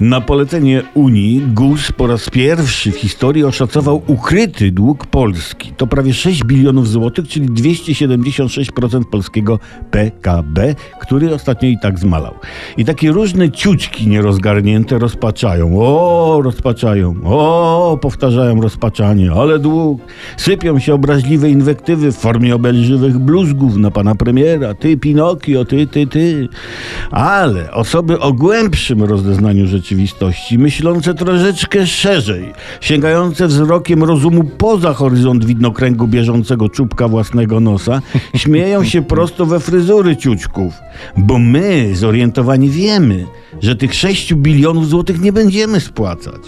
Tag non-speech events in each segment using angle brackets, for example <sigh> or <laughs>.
Na polecenie Unii GUS po raz pierwszy w historii oszacował ukryty dług Polski. To prawie 6 bilionów złotych, czyli 276% polskiego PKB, który ostatnio i tak zmalał. I takie różne ciućki nierozgarnięte rozpaczają. O, rozpaczają. O, powtarzają rozpaczanie. Ale dług. Sypią się obraźliwe inwektywy w formie obelżywych bluzgów na pana premiera. Ty, Pinokio, ty, ty, ty. Ale osoby o głębszym rozeznaniu rzeczywistości, myślące troszeczkę szerzej, sięgające wzrokiem rozumu poza horyzont widnokręgu bieżącego czubka własnego nosa, <laughs> śmieją się prosto we fryzury ciućków. Bo my, zorientowani, wiemy, że tych 6 bilionów złotych nie będziemy spłacać.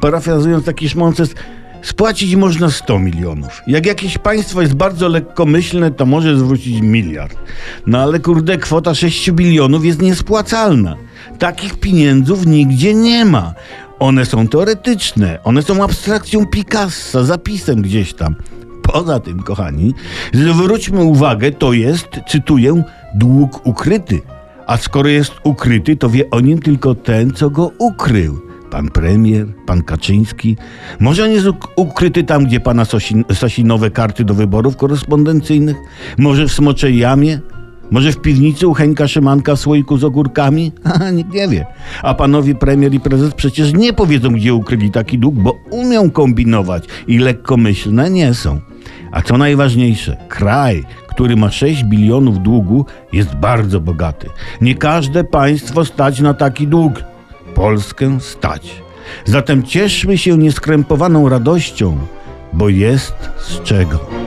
Parafrazując taki szmonces, Spłacić można 100 milionów. Jak jakieś państwo jest bardzo lekkomyślne, to może zwrócić miliard. No ale kurde, kwota 6 bilionów jest niespłacalna. Takich pieniędzów nigdzie nie ma. One są teoretyczne, one są abstrakcją Picassa, zapisem gdzieś tam. Poza tym, kochani, zwróćmy uwagę, to jest, cytuję, dług ukryty. A skoro jest ukryty, to wie o nim tylko ten, co go ukrył pan premier, pan Kaczyński. Może on jest ukryty tam, gdzie pana Sosin, Sasinowe karty do wyborów korespondencyjnych? Może w Smoczej Jamie? Może w piwnicy u Henka Szymanka w słoiku z ogórkami? <laughs> Nikt nie wie. A panowie premier i prezes przecież nie powiedzą, gdzie ukryli taki dług, bo umią kombinować i lekkomyślne nie są. A co najważniejsze, kraj, który ma 6 bilionów długu, jest bardzo bogaty. Nie każde państwo stać na taki dług. Polskę stać. Zatem cieszmy się nieskrępowaną radością, bo jest z czego.